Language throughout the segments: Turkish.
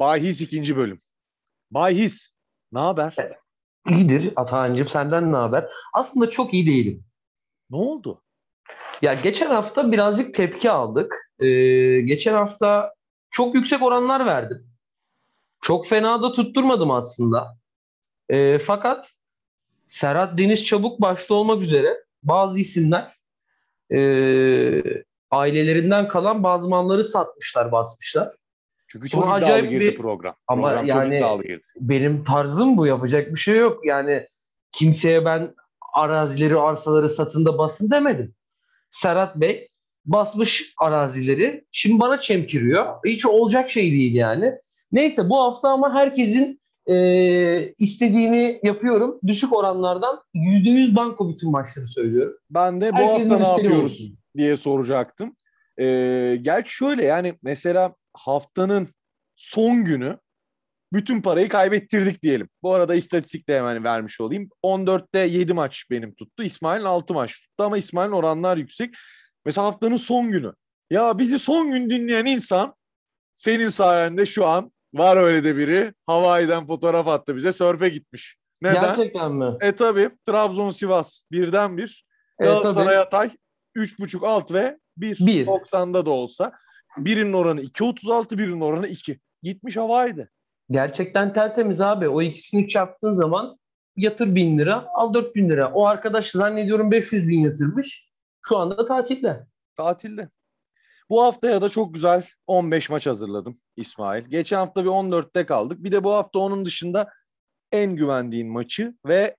Bahis ikinci bölüm. Bahis. Ne haber? İyidir Atahan'cığım senden ne haber? Aslında çok iyi değilim. Ne oldu? Ya geçen hafta birazcık tepki aldık. Ee, geçen hafta çok yüksek oranlar verdim. Çok fena da tutturmadım aslında. Ee, fakat Serhat Deniz Çabuk başta olmak üzere bazı isimler e, ailelerinden kalan bazı malları satmışlar, basmışlar. Çünkü çok Sonra iddialı acayip girdi bir- program. Ama program yani- çok iddialı girdi. benim tarzım bu yapacak bir şey yok. Yani kimseye ben arazileri, arsaları satında basın demedim. Serhat Bey basmış arazileri. Şimdi bana çemkiriyor. Hiç olacak şey değil yani. Neyse bu hafta ama herkesin e, istediğini yapıyorum. Düşük oranlardan %100 banko bütün maçları söylüyorum. Ben de bu Herkesin hafta ne yapıyoruz olsun. diye soracaktım. Ee, gerçi şöyle yani mesela haftanın son günü bütün parayı kaybettirdik diyelim. Bu arada istatistik de hemen vermiş olayım. 14'te 7 maç benim tuttu. İsmail'in 6 maç tuttu ama İsmail'in oranlar yüksek. Mesela haftanın son günü. Ya bizi son gün dinleyen insan senin sayende şu an var öyle de biri. Hawaii'den fotoğraf attı bize. Sörfe gitmiş. Neden? Gerçekten mi? E tabi Trabzon Sivas birden bir. Evet, Galatasaray. Atay 3.5 alt ve 1. Bir. 90'da da olsa. Birinin oranı 2.36 birinin oranı 2. Gitmiş Hawaii'de. Gerçekten tertemiz abi. O ikisini çarptığın zaman yatır bin lira, al dört bin lira. O arkadaş zannediyorum 500 bin yatırmış. Şu anda tatilde. Tatilde. Bu haftaya da çok güzel 15 maç hazırladım İsmail. Geçen hafta bir 14'te kaldık. Bir de bu hafta onun dışında en güvendiğin maçı ve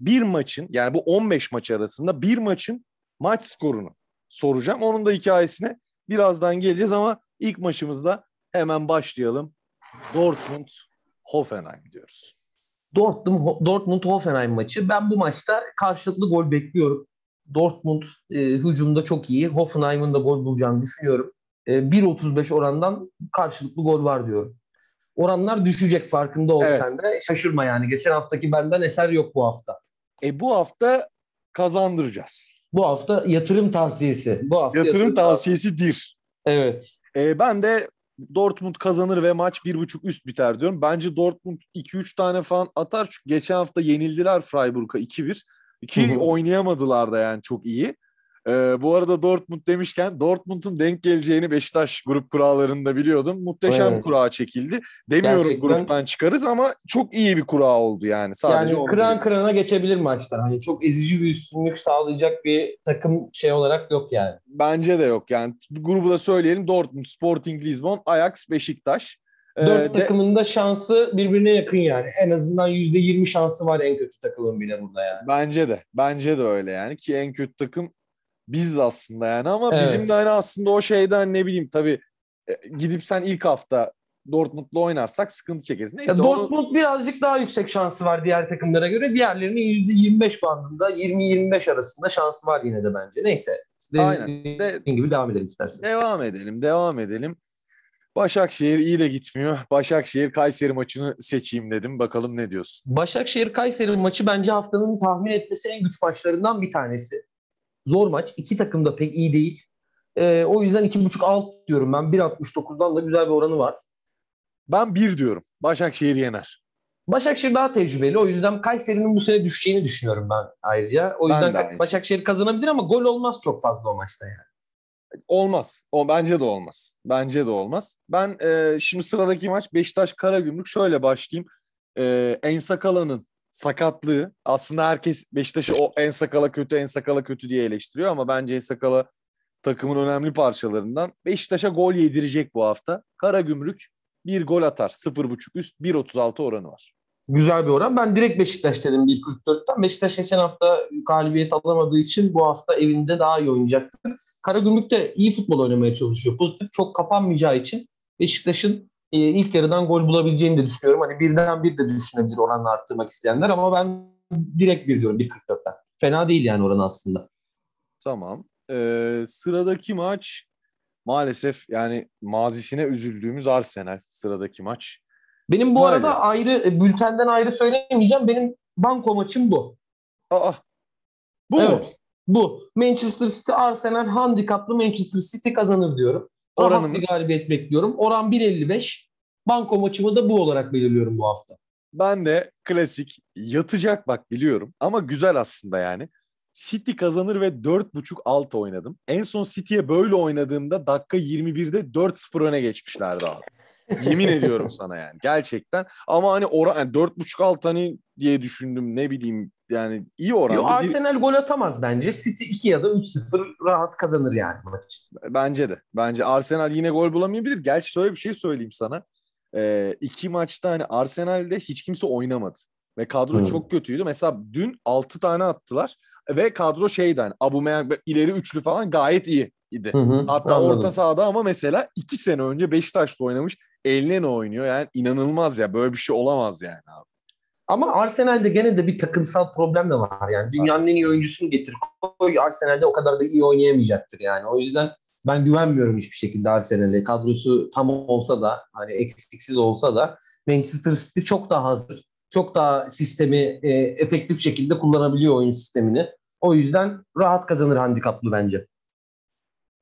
bir maçın yani bu 15 maç arasında bir maçın maç skorunu soracağım. Onun da hikayesine birazdan geleceğiz ama ilk maçımızda hemen başlayalım. Dortmund Hoffenheim diyoruz. Dortmund, Dortmund Hoffenheim maçı. Ben bu maçta karşılıklı gol bekliyorum. Dortmund e, hücumda çok iyi. Hoffenheim'ın da gol bulacağını düşünüyorum. E, 1.35 orandan karşılıklı gol var diyorum. Oranlar düşecek farkında ol Evet. sen de. Şaşırma yani. Geçen haftaki benden eser yok bu hafta. E bu hafta kazandıracağız. Bu hafta yatırım tavsiyesi. Bu hafta Yatırım tavsiyesidir. Evet. E, ben de Dortmund kazanır ve maç 1.5 üst biter diyorum. Bence Dortmund 2-3 tane falan atar. Çünkü geçen hafta yenildiler Freiburg'a 2-1. Ki oynayamadılar da yani çok iyi. E, bu arada Dortmund demişken Dortmund'un denk geleceğini Beşiktaş grup kurallarında biliyordum. Muhteşem Evet. kura çekildi. Demiyorum Gerçekten. gruptan çıkarız ama çok iyi bir kura oldu yani. Sadece yani kıran diyeyim. kırana geçebilir maçlar. Hani çok ezici bir üstünlük sağlayacak bir takım şey olarak yok yani. Bence de yok yani. Grubu da söyleyelim. Dortmund, Sporting Lisbon, Ajax, Beşiktaş. E, Dört de- takımın da şansı birbirine yakın yani. En azından %20 şansı var en kötü takımın bile burada yani. Bence de. Bence de öyle yani ki en kötü takım biziz aslında yani ama Evet. bizim de hani aslında o şeyden ne bileyim tabii e, gidip sen ilk hafta Dortmund'la oynarsak sıkıntı çekeriz. Neyse Ya onu- Dortmund birazcık daha yüksek şansı var diğer takımlara göre. Diğerlerinin %25 bandında 20-25 arasında şansı var yine de bence. Neyse. Aynen. De- gibi devam edelim istersen. devam edelim, devam edelim. Başakşehir iyi de gitmiyor. Başakşehir Kayseri maçını seçeyim dedim. Bakalım ne diyorsun? Başakşehir Kayseri maçı bence haftanın tahmin etmesi en güç maçlarından bir tanesi. Zor maç. İki takım da pek iyi değil. Ee, o yüzden 2.5 alt diyorum ben. 1.69'dan da güzel bir oranı var. Ben bir diyorum. Başakşehir yener. Başakşehir daha tecrübeli. O yüzden Kayseri'nin bu sene düşeceğini düşünüyorum ben ayrıca. O yüzden Başakşehir kazanabilir ama gol olmaz çok fazla o maçta yani. Olmaz. O bence de olmaz. Bence de olmaz. Ben e, şimdi sıradaki maç Beşiktaş Karagümrük şöyle başlayayım. E, Ensakala'nın sakatlığı aslında herkes Beşiktaş'ı o Ensakala kötü Ensakala kötü diye eleştiriyor ama bence Ensakala takımın önemli parçalarından. Beşiktaş'a gol yedirecek bu hafta. Karagümrük bir gol atar. 0.5 üst 1.36 oranı var. Güzel bir oran. Ben direkt Beşiktaş dedim 1.44'ten. Beşiktaş geçen hafta galibiyet alamadığı için bu hafta evinde daha iyi oynayacaktır. Karagümrük de iyi futbol oynamaya çalışıyor. Pozitif çok kapanmayacağı için Beşiktaş'ın e, ilk yarıdan gol bulabileceğini de düşünüyorum. Hani birden bir de düşünebilir oranla arttırmak isteyenler ama ben direkt bir diyorum 1.44'ten. Fena değil yani oran aslında. Tamam. E, sıradaki maç maalesef yani mazisine üzüldüğümüz Arsenal sıradaki maç. Benim bu arada ayrı e, bültenden ayrı söylemeyeceğim. Benim banko maçım bu. Aa. Bu mu? evet. Bu. Manchester City Arsenal handikaplı Manchester City kazanır diyorum. Oranımız? bir galibiyet bekliyorum. Oran 1.55. Banko maçımı da bu olarak belirliyorum bu hafta. Ben de klasik yatacak bak biliyorum ama güzel aslında yani. City kazanır ve 4.5 alt oynadım. En son City'ye böyle oynadığımda dakika 21'de 4-0 öne geçmişlerdi abi. Yemin ediyorum sana yani gerçekten. Ama hani oran yani 4.5 alt hani diye düşündüm ne bileyim yani iyi oran. Yo, Arsenal bir... gol atamaz bence. City 2 ya da 3-0 rahat kazanır yani maçı. Bence de. Bence Arsenal yine gol bulamayabilir. Gerçi şöyle bir şey söyleyeyim sana. Ee, iki maçta hani Arsenal'de hiç kimse oynamadı. Ve kadro hmm. çok kötüydü. Mesela dün 6 tane attılar. Ve kadro şeydi hani Aubameyang ileri üçlü falan gayet iyi idi. Hı hı, Hatta anladım. orta sahada ama mesela iki sene önce Beşiktaş'ta oynamış. Eline oynuyor yani inanılmaz ya böyle bir şey olamaz yani abi. Ama Arsenal'de gene de bir takımsal problem de var. Yani dünyanın en iyi oyuncusunu getir koy Arsenal'de o kadar da iyi oynayamayacaktır yani. O yüzden ben güvenmiyorum hiçbir şekilde Arsenal'e. Kadrosu tam olsa da hani eksiksiz olsa da Manchester City çok daha hazır. Çok daha sistemi e, efektif şekilde kullanabiliyor oyun sistemini. O yüzden rahat kazanır handikaplı bence.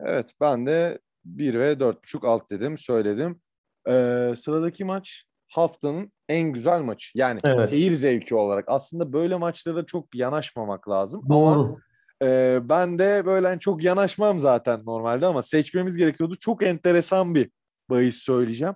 Evet ben de 1 ve 4.5 alt dedim söyledim. Ee, sıradaki maç haftanın en güzel maçı. Yani evet. seyir zevki olarak. Aslında böyle maçlara çok yanaşmamak lazım. Doğru. Ama e, ben de böyle hani çok yanaşmam zaten normalde ama seçmemiz gerekiyordu. Çok enteresan bir bahis söyleyeceğim.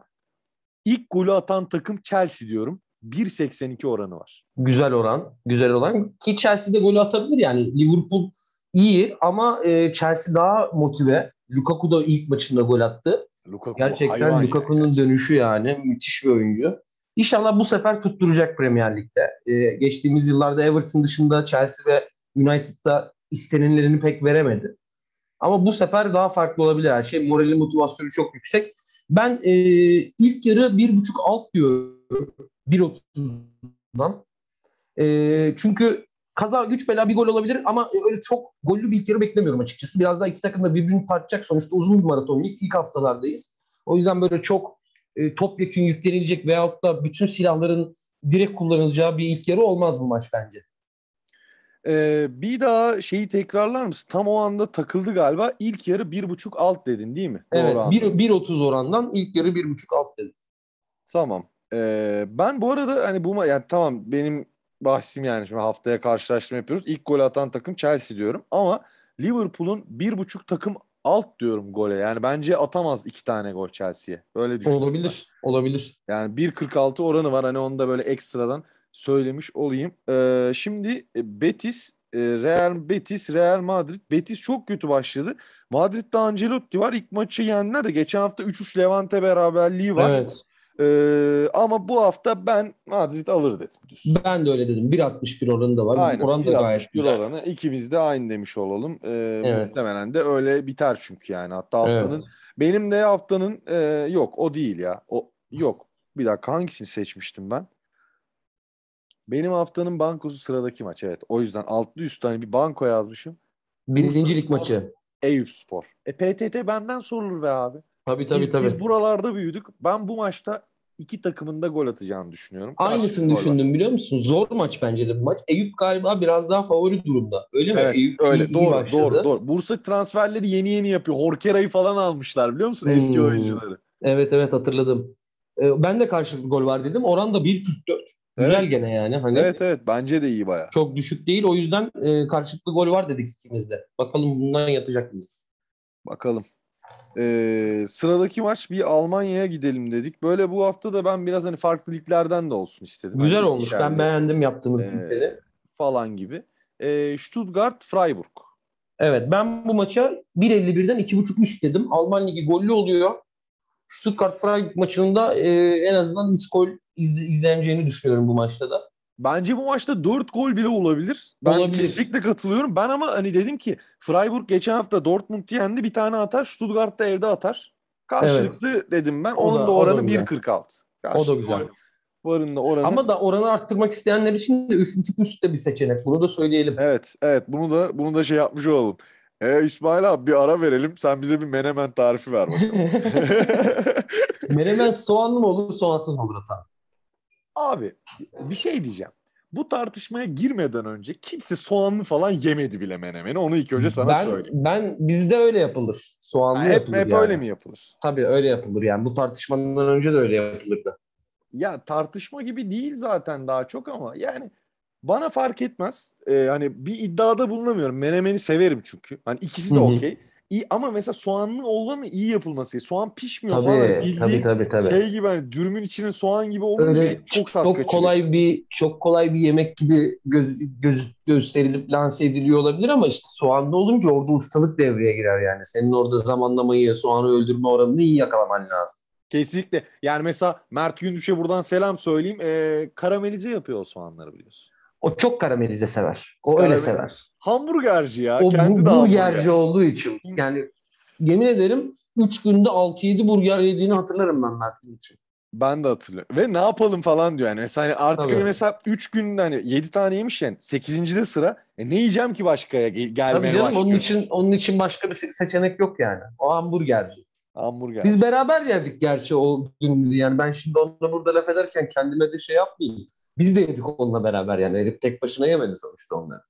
İlk golü atan takım Chelsea diyorum. 1.82 oranı var. Güzel oran. Güzel oran. Ki Chelsea'de golü atabilir yani. Liverpool iyi ama e, Chelsea daha motive. Lukaku da ilk maçında gol attı. Lukaku, Gerçekten Lukaku'nun yani. dönüşü yani müthiş bir oyuncu. İnşallah bu sefer tutturacak Premier Lig'de. Ee, geçtiğimiz yıllarda Everton dışında Chelsea ve United'da istenenlerini pek veremedi. Ama bu sefer daha farklı olabilir her şey. Morali motivasyonu çok yüksek. Ben e, ilk yarı bir buçuk alt diyorum. 1.30'dan. E, çünkü kaza güç bela bir gol olabilir ama öyle çok gollü bir ilk yarı beklemiyorum açıkçası. Biraz daha iki takım da birbirini tartacak. Sonuçta uzun bir maraton lig. ilk haftalardayız. O yüzden böyle çok e, topyekun yüklenilecek veyahut da bütün silahların direkt kullanılacağı bir ilk yarı olmaz bu maç bence. Ee, bir daha şeyi tekrarlar mısın? Tam o anda takıldı galiba. İlk yarı bir buçuk alt dedin değil mi? Evet. Doğru 1.30 orandan ilk yarı bir buçuk alt dedim. Tamam. Ee, ben bu arada hani bu yani tamam benim bahsim yani şimdi haftaya karşılaştırma yapıyoruz. İlk gol atan takım Chelsea diyorum ama Liverpool'un bir buçuk takım alt diyorum gole. Yani bence atamaz iki tane gol Chelsea'ye. Böyle düşünüyorum. Olabilir. Ben. Olabilir. Yani 1.46 oranı var. Hani onu da böyle ekstradan söylemiş olayım. Ee, şimdi e, Betis, e, Real Betis, Real Madrid. Betis çok kötü başladı. Madrid'de Ancelotti var. İlk maçı yendiler de geçen hafta 3-3 Levante beraberliği var. Evet. Ee, ama bu hafta ben Madrid alır dedim. Düz. Ben de öyle dedim. 1.61 oranı da var. Aynen, oran da gayet güzel. oranı. İkimiz de aynı demiş olalım. Ee, evet. Muhtemelen de öyle biter çünkü yani. Hatta haftanın evet. benim de haftanın e, yok o değil ya. O yok. Bir dakika hangisini seçmiştim ben? Benim haftanın bankosu sıradaki maç evet. O yüzden altlı üstü hani bir banko yazmışım. Birincilik maçı. Eyüp Spor. E PTT benden sorulur be abi. Tabii tabii biz, tabii. Biz buralarda büyüdük. Ben bu maçta iki takımın da gol atacağını düşünüyorum. Aynısını düşündüm biliyor musun? Zor maç bence de bu maç. Eyüp galiba biraz daha favori durumda. Öyle mi? Evet, Eyüp öyle. Iyi, doğru, iyi doğru, doğru. Bursa transferleri yeni yeni yapıyor. Horkera'yı falan almışlar biliyor musun? Eski hmm. oyuncuları. Evet evet hatırladım. Ee, ben de karşılıklı gol var dedim. Oran da 1.44. Güzel evet. gene yani. Hani evet evet bence de iyi baya. Çok düşük değil. O yüzden e, karşılıklı gol var dedik ikimiz de. Bakalım bundan yatacak mıyız? Bakalım. Ee, sıradaki maç bir Almanya'ya gidelim dedik. Böyle bu hafta da ben biraz hani farklı liglerden de olsun istedim. Güzel hani olmuş. Ben beğendim yaptığımız ee, Falan gibi. Ee, Stuttgart Freiburg. Evet ben bu maça 1.51'den 2.5 üst dedim. Alman Ligi gollü oluyor. Stuttgart Freiburg maçında e, en azından 3 gol izle, izleneceğini düşünüyorum bu maçta da. Bence bu maçta 4 gol bile olabilir. Ben olabilir. kesinlikle katılıyorum. Ben ama hani dedim ki Freiburg geçen hafta Dortmund yendi bir tane atar. Stuttgart da evde atar. Karşılıklı evet. dedim ben. O Onun da, da oranı 1.46. O da güzel. Varın da oranı. Ama da oranı arttırmak isteyenler için de 3.5 üst de bir seçenek. Bunu da söyleyelim. Evet, evet. Bunu da bunu da şey yapmış olalım. E İsmail abi bir ara verelim. Sen bize bir menemen tarifi ver bakalım. menemen soğanlı mı olur, soğansız mı olur Atan? Abi bir şey diyeceğim. bu tartışmaya girmeden önce kimse soğanlı falan yemedi bile menemeni. Onu ilk önce sana ben, söyleyeyim. Ben bizde öyle yapılır. Soğanlı Ha, hep yapılır hep yani. öyle mi yapılır? Tabii öyle yapılır yani. Bu tartışmadan önce de öyle yapılırdı. Ya tartışma gibi değil zaten daha çok ama yani bana fark etmez. Ee, hani bir iddiada bulunamıyorum. Menemeni severim çünkü. Hani ikisi de okey. İyi, ama mesela soğanlı olanı iyi yapılması. Soğan pişmiyor falan. Tabii, Bildiğin tabii tabii tabii. şey gibi hani dürümün içine soğan gibi olunca Öyle çok tat çok kaçırıyor. kolay bir çok kolay bir yemek gibi göz, göz, gösterilip lanse ediliyor olabilir ama işte soğanlı olunca orada ustalık devreye girer yani. Senin orada zamanlamayı, soğanı öldürme oranını iyi yakalaman lazım. Kesinlikle. Yani mesela Mert Gündüş'e buradan selam söyleyeyim. Ee, karamelize yapıyor o soğanları biliyorsun. O çok karamelize sever. O Karamel- öyle sever. Hamburgerci ya. O Kendi bu, de olduğu için. Yani yemin ederim 3 günde 6-7 burger yediğini hatırlarım ben Mert'in için. Ben de hatırlıyorum. Ve ne yapalım falan diyor yani. Mesela artık Tabii. hani mesela 3 günde hani 7 tane yemiş yani 8. de sıra. E ne yiyeceğim ki başkaya Gel- Tabii gelmeye canım onun başlıyor. için onun için başka bir se- seçenek yok yani. O hamburgerci. Hamburger. Biz beraber yerdik gerçi o gün yani ben şimdi onunla burada laf ederken kendime de şey yapmayayım. Biz de yedik onunla beraber yani. Herif tek başına yemedi sonuçta onları.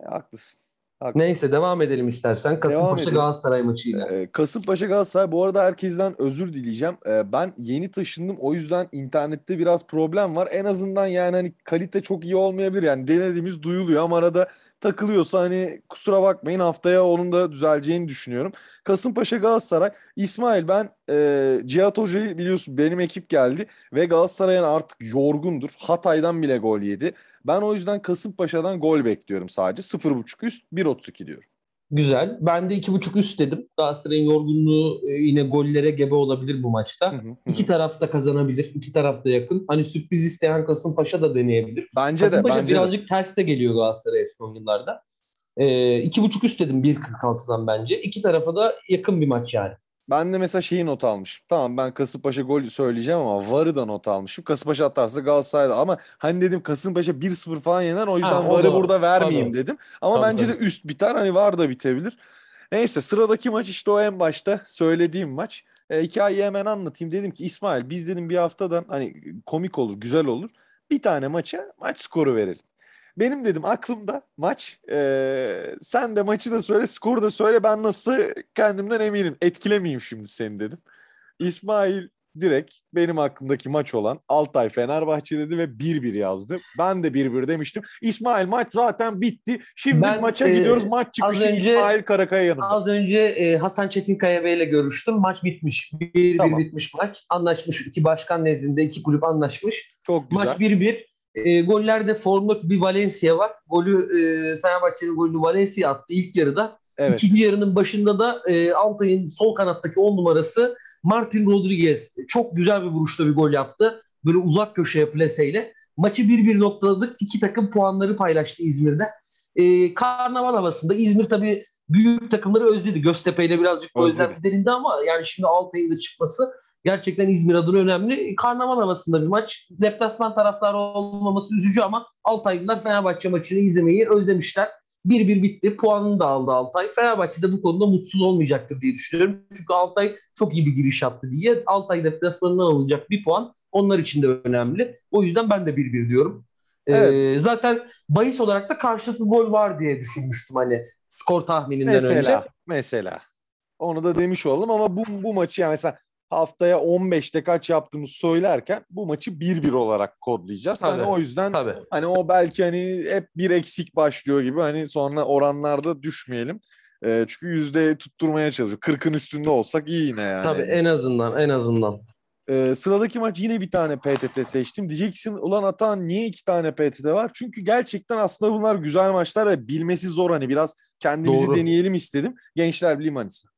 E, haklısın. haklısın. Neyse devam edelim istersen. Kasımpaşa. Galatasaray maçıyla. Ee, Kasımpaşa Galatasaray bu arada herkesten özür dileyeceğim. Ee, ben yeni taşındım o yüzden internette biraz problem var. En azından yani hani kalite çok iyi olmayabilir. Yani denediğimiz duyuluyor ama arada takılıyorsa hani kusura bakmayın haftaya onun da düzeleceğini düşünüyorum. Kasımpaşa Galatasaray İsmail ben e, Cihat Hoca'yı biliyorsun benim ekip geldi ve Galatasaray'ın artık yorgundur. Hatay'dan bile gol yedi. Ben o yüzden Kasımpaşa'dan gol bekliyorum sadece. 0.5 üst 1.32 diyorum. Güzel. Ben de iki buçuk üst dedim. Galatasaray'ın yorgunluğu e, yine gollere gebe olabilir bu maçta. Hı hı, hı. İki taraf da kazanabilir. İki taraf da yakın. Hani sürpriz isteyen Kasımpaşa da deneyebilir. Bence de Kasımpaşa bence de. birazcık ters de geliyor Galatasaray'a son yıllarda. Ee, iki buçuk üst dedim 1.46'dan bence. İki tarafa da yakın bir maç yani. Ben de mesela şeyi not almışım. Tamam ben Kasımpaşa gol söyleyeceğim ama VAR'ı da not almışım. Kasımpaşa atarsa Galatasaray'da ama hani dedim Kasımpaşa 1-0 falan yener o yüzden Ha, VAR'ı da- burada vermeyeyim dedim. Ama Tabii, bence tabii. de üst biter hani VAR da bitebilir. Neyse sıradaki maç işte o en başta söylediğim maç. E, hikayeyi hemen anlatayım. Dedim ki İsmail biz dedim bir haftada hani komik olur güzel olur. Bir tane maça maç skoru verelim. Benim dedim aklımda maç. e, sen de maçı da söyle, skoru da söyle. Ben nasıl kendimden eminim. Etkilemeyeyim şimdi seni dedim. İsmail direkt benim aklımdaki maç olan Altay Fenerbahçe dedi ve 1-1 yazdı. Ben de 1-1 demiştim. İsmail maç zaten bitti. Şimdi Ben, maça e, gidiyoruz. Maç çıkışı önce- İsmail Karakaya yanımda. Az önce e, Hasan Çetinkaya Bey ile görüştüm. Maç bitmiş. 1-1 Tamam. bitmiş maç. Anlaşmış. iki başkan nezdinde iki kulüp anlaşmış. Çok güzel. Maç 1-1. E, gollerde formda bir Valencia var. Golü e, Fenerbahçe'nin golünü Valencia attı ilk yarıda. Evet. İkinci yarının başında da e, Altay'ın sol kanattaki 10 numarası Martin Rodriguez çok güzel bir vuruşla bir gol yaptı. Böyle uzak köşeye plaseyle. Maçı 1-1 noktaladık. İki takım puanları paylaştı İzmir'de. E, karnaval havasında İzmir tabii büyük takımları özledi. Göztepe ile birazcık Özledi. özlem derindi ama yani şimdi Altay'ın da çıkması gerçekten İzmir adına önemli. Karnaval havasında bir maç. Deplasman taraftarı olmaması üzücü ama Altaylılar Fenerbahçe maçını izlemeyi özlemişler. 1-1 bitti. Puanını da aldı Altay. Fenerbahçe de bu konuda mutsuz olmayacaktır diye düşünüyorum. Çünkü Altay çok iyi bir giriş yaptı diye. Altay deplasmanından alınacak bir puan onlar için de önemli. O yüzden ben de 1-1 diyorum. Ee, Evet. zaten bahis olarak da karşılıklı gol var diye düşünmüştüm hani skor tahmininden Mesela, önce. mesela. Onu da demiş oldum ama bu, bu maçı yani mesela haftaya 15'te kaç yaptığımızı söylerken bu maçı 1-1 olarak kodlayacağız. Hani Tabii, o yüzden Tabii. Hani o belki hani hep bir eksik başlıyor gibi hani sonra oranlarda düşmeyelim. Ee, çünkü yüzde tutturmaya çalışıyor. 40'ın üstünde olsak iyi yine yani. Tabii en azından en azından. Ee, sıradaki maç yine bir tane PTT seçtim. Diyeceksin ulan Atan niye iki tane PTT var? Çünkü gerçekten aslında bunlar güzel maçlar ve bilmesi zor hani biraz kendimizi Doğru. deneyelim istedim. Gençler Birliği Manisa.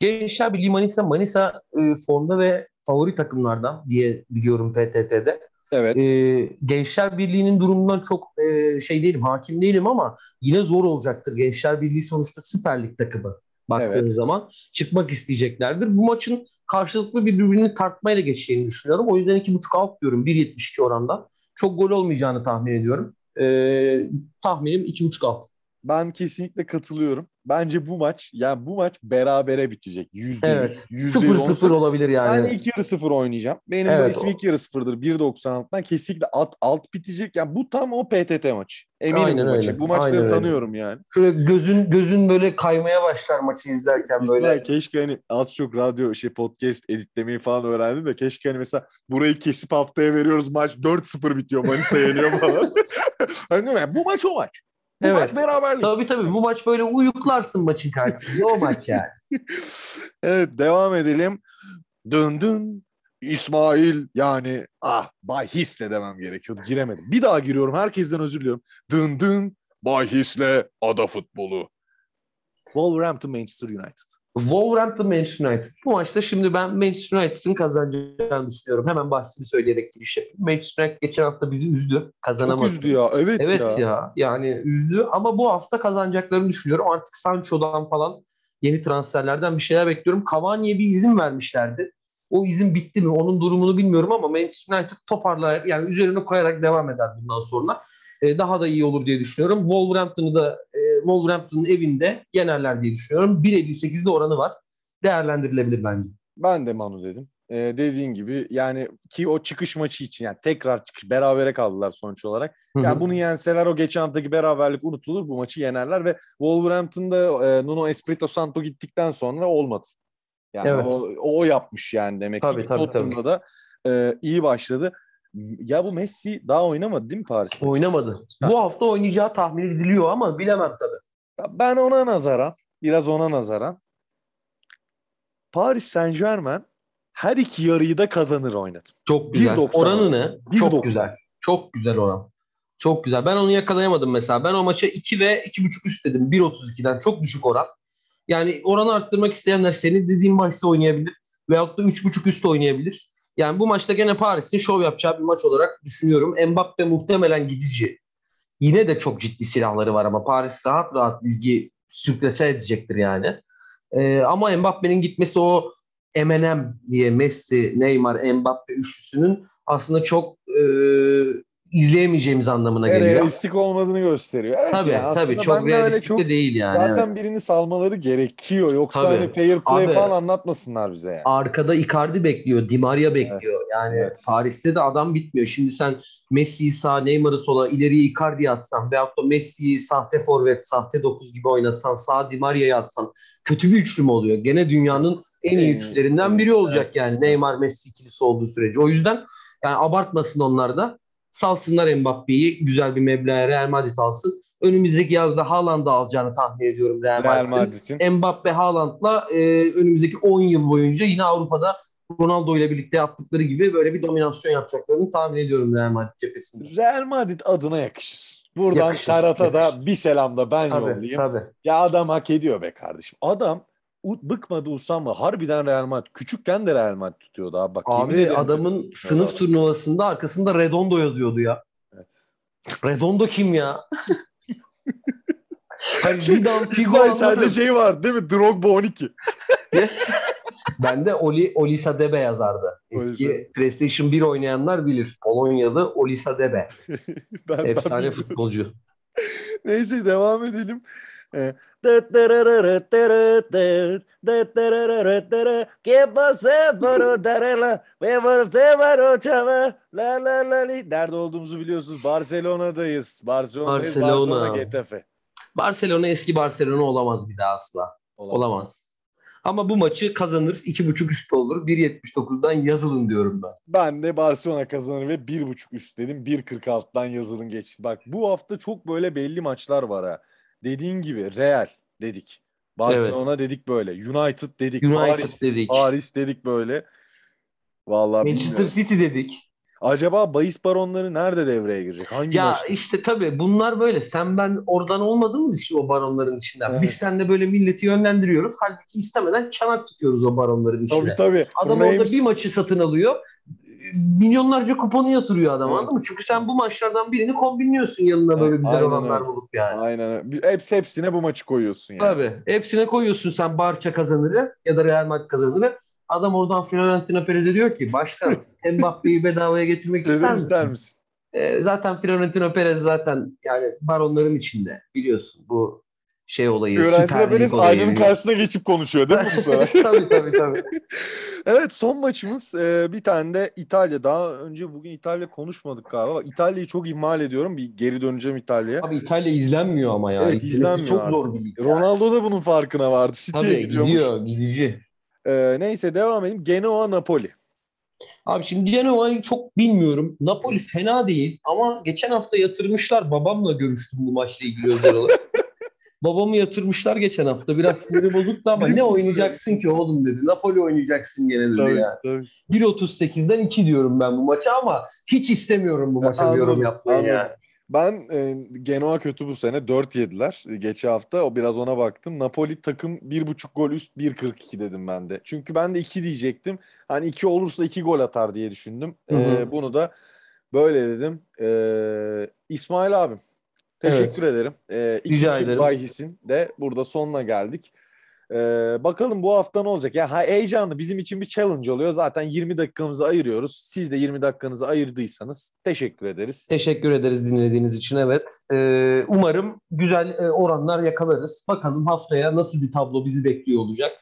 Gençler Birliği Manisa, Manisa e, formda ve favori takımlardan diye biliyorum PTT'de. Evet. E, Gençler Birliği'nin durumundan çok e, şey değilim, hakim değilim ama yine zor olacaktır. Gençler Birliği sonuçta Süper Lig takımı baktığın Evet. zaman çıkmak isteyeceklerdir. Bu maçın karşılıklı birbirini tartmayla geçeceğini düşünüyorum. O yüzden 2.5 alt diyorum 1.72 oranda. Çok gol olmayacağını tahmin ediyorum. E, tahminim 2.5 alt. Ben kesinlikle katılıyorum. Bence bu maç yani bu maç berabere bitecek. Yüzde Evet. yüz. Yüzde 0-0 olabilir yani. Ben ilk yarı sıfır oynayacağım. Benim Evet, ismi ilk yarı sıfırdır. 1.96'dan kesinlikle alt, alt bitecek. Yani bu tam o PTT maçı. Eminim Aynen bu maçı. öyle, Bu maçları aynen öyle. tanıyorum yani. Şöyle gözün gözün böyle kaymaya başlar maçı izlerken böyle. İsmail, keşke hani az çok radyo şey podcast editlemeyi falan öğrendim de keşke hani mesela burayı kesip haftaya veriyoruz maç 4-0 bitiyor Manisa yeniyor falan. hani bu maç o maç. Bu Evet. maç beraberlik. Tabii tabii bu maç böyle uyuklarsın maçın karşısında o maç yani. evet devam edelim. Dın İsmail yani ah Bay His'le demem gerekiyordu. Giremedim. Bir daha giriyorum. Herkesten özür diliyorum. Dın dın Bay His'le ada futbolu. Wolverhampton Manchester United. Wolverhampton Manchester United. Bu maçta şimdi ben Manchester United'ın kazanacağını düşünüyorum. Hemen bahsini söyleyerek giriş yapayım. Manchester United geçen hafta bizi üzdü. Çok Kazanamadı. üzdü ya. Evet, Evet ya. ya. Yani üzdü ama bu hafta kazanacaklarını düşünüyorum. Artık Sancho'dan falan yeni transferlerden bir şeyler bekliyorum. Cavani'ye bir izin vermişlerdi. O izin bitti mi? Onun durumunu bilmiyorum ama Manchester United toparlar yani üzerine koyarak devam eder bundan sonra. Ee, daha da iyi olur diye düşünüyorum. Wolverhampton'ı da e, Wolverhampton'ın evinde yenerler diye düşünüyorum. 1.58'de oranı var. Değerlendirilebilir bence. Ben de Manu dedim. Ee, dediğin gibi yani ki o çıkış maçı için yani tekrar çıkış berabere kaldılar sonuç olarak. Yani bunu yenseler o geçen haftaki beraberlik unutulur. Bu maçı yenerler ve Wolverhampton'da e, Nuno Espirito Santo gittikten sonra olmadı. Yani Evet. o, o yapmış yani demek Tabii, ki. tabii, Tottenham'da da e, iyi başladı. Ya bu Messi daha oynamadı değil mi Paris'te? Oynamadı. Ha. Bu hafta oynayacağı tahmin ediliyor ama bilemem tabii. Ben ona nazaran, biraz ona nazaran Paris Saint Germain her iki yarıyı da kazanır oynadım. Çok güzel. 1.90. Oranı ne? 1.90. Çok güzel. Çok güzel oran. Çok güzel. Ben onu yakalayamadım mesela. Ben o maça 2 ve 2.5 üst dedim. 1.32'den çok düşük oran. Yani oranı arttırmak isteyenler senin dediğin bahsi oynayabilir. Veyahut da 3.5 üst oynayabilir. Yani bu maçta gene Paris'in şov yapacağı bir maç olarak düşünüyorum. Mbappe muhtemelen gidici. Yine de çok ciddi silahları var ama Paris rahat rahat bilgi sürklese edecektir yani. Ee, ama Mbappe'nin gitmesi o M&M diye Messi, Neymar, Mbappe üçlüsünün aslında çok e, izleyemeyeceğimiz anlamına geliyor. Realistik olmadığını gösteriyor. Evet Tabii yani tabii çok realistik çok de değil yani. zaten evet. birini salmaları gerekiyor. Yoksa Tabii. hani fair play Abi- falan anlatmasınlar bize yani. Arkada Icardi bekliyor, Di Maria bekliyor. yani evet. Paris'te de adam bitmiyor. Şimdi sen Messi'yi sağ, Neymar'ı sola, ileriye Icardi'ye atsan veyahut da Messi'yi sahte forvet, sahte 9 gibi oynatsan, sağ Di Maria'ya atsan kötü bir üçlü mü oluyor? Gene dünyanın en iyi En- üçlülerinden biri evet, olacak evet. yani Neymar Messi ikilisi olduğu sürece. O yüzden yani abartmasın onlar da. Salsınlar Mbappe'yi güzel bir meblağa Real Madrid alsın. Önümüzdeki yazda Haaland'ı alacağını tahmin ediyorum Real, Real Madrid'in. Madrid'in. Mbappe Haaland'la e, önümüzdeki 10 yıl boyunca yine Avrupa'da Ronaldo ile birlikte yaptıkları gibi böyle bir dominasyon yapacaklarını tahmin ediyorum Real Madrid cephesinde. Real Madrid adına yakışır. Buradan Yakışır, Serhat'a da yakışır. bir selam da ben Tabii yollayayım. tabii. Ya adam hak ediyor be kardeşim. Adam bıkmadı usanma. Harbiden Real Madrid. Küçükken de Real Madrid tutuyordu abi. Bak, Abi adamın sınıf turnuvasında arkasında Redondo yazıyordu ya. Evet. Redondo kim ya? hani Zidane, Figo İsmail sende şey var değil mi? Drogba 12. Bende Oli, Olisa Debe yazardı. Eski Olisa. PlayStation 1 oynayanlar bilir. Polonyalı Olisa Debe. Ben, ben Efsane bilmiyorum. futbolcu. Neyse devam edelim. ¿Qué pasa por darela? Ve varte var o çava. La la la li. Nerede olduğumuzu biliyorsunuz. Barcelona'dayız. Barcelona'dayız. Barcelona. Barcelona Getafe. Barcelona eski Barcelona olamaz bir daha asla. Olamaz. Ama bu maçı kazanır. 2.5 üstü olur. 1.79'dan yazılın diyorum ben. Ben de Barcelona kazanır ve 1.5 üst dedim. 1.46'dan yazılın geçti. Bak bu hafta çok böyle belli maçlar var ha. Dediğin gibi Real dedik. Barcelona dedik böyle. United dedik. United Paris, dedik. Paris dedik böyle. Vallahi Manchester bilmiyorum. City dedik. Acaba bahis baronları nerede devreye girecek? Hangi Ya maç? işte tabii bunlar böyle. Sen ben oradan olmadığımız için o baronların içinden. Evet. Biz seninle böyle milleti yönlendiriyoruz. Halbuki istemeden çanak tutuyoruz o baronların içine. Tabii tabii. Adam Reims- orada bir maçı satın alıyor. Milyonlarca kuponu yatırıyor adam Evet. anladın mı? Çünkü sen bu maçlardan birini kombinliyorsun yanına böyle güzel aynen oranlar öyle. bulup yani. Aynen öyle. Hepsi, hepsine bu maçı koyuyorsun yani. Tabii. Hepsine koyuyorsun sen Barça kazanırı ya da Real Madrid kazanırı. Adam oradan Fiorentina Perez'e diyor ki başkan Mbappe'yi bedavaya getirmek ister misin? ister misin? Ee, zaten Florentino Perez zaten yani baronların içinde biliyorsun bu şey olayı. Olayı. aynanın karşısına geçip konuşuyor değil mi bu sefer? Tabii tabii tabii. Evet son maçımız e, bir tane de İtalya. Daha önce bugün İtalya konuşmadık galiba. Bak, İtalya'yı çok ihmal ediyorum. Bir geri döneceğim İtalya'ya. Abi İtalya izlenmiyor ama ya. Evet, İzlemesi izlenmiyor çok artık. zor bir lig. Ronaldo da bunun farkına vardı. City'ye Tabii gidiyormuş. gidiyor, gidici. E, neyse devam edelim. Genoa Napoli. Abi şimdi Genoa'yı çok bilmiyorum. Napoli fena değil ama geçen hafta yatırmışlar. Babamla görüştüm bu maçla ilgili özel olarak. Babamı yatırmışlar geçen hafta. Biraz siniri bozuktu ama ne oynayacaksın ki oğlum dedi. Napoli oynayacaksın gene dedi Tabii, ya. tabii. 1.38'den 2 diyorum ben bu maça ama hiç istemiyorum bu maça yorum Anladım, yapmayı anladım. ya. Ben e, Genoa kötü bu sene. 4 yediler geçen hafta. O biraz ona baktım. Napoli takım 1.5 gol üst 1.42 dedim ben de. Çünkü ben de 2 diyecektim. Hani 2 olursa 2 gol atar diye düşündüm. Hı hı. E, bunu da böyle dedim. E, İsmail abim teşekkür ederim. E, Rica ikinci ederim. bahisin de burada sonuna geldik. E, bakalım bu hafta ne olacak? Ya ha, heyecanlı bizim için bir challenge oluyor. Zaten 20 dakikamızı ayırıyoruz. Siz de 20 dakikanızı ayırdıysanız teşekkür ederiz. Teşekkür ederiz dinlediğiniz için. Evet. Ee, umarım güzel e, oranlar yakalarız. Bakalım haftaya nasıl bir tablo bizi bekliyor olacak.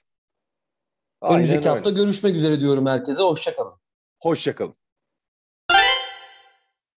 Aynen Önümüzdeki öyle. hafta görüşmek üzere diyorum herkese. Hoşçakalın. Hoşçakalın.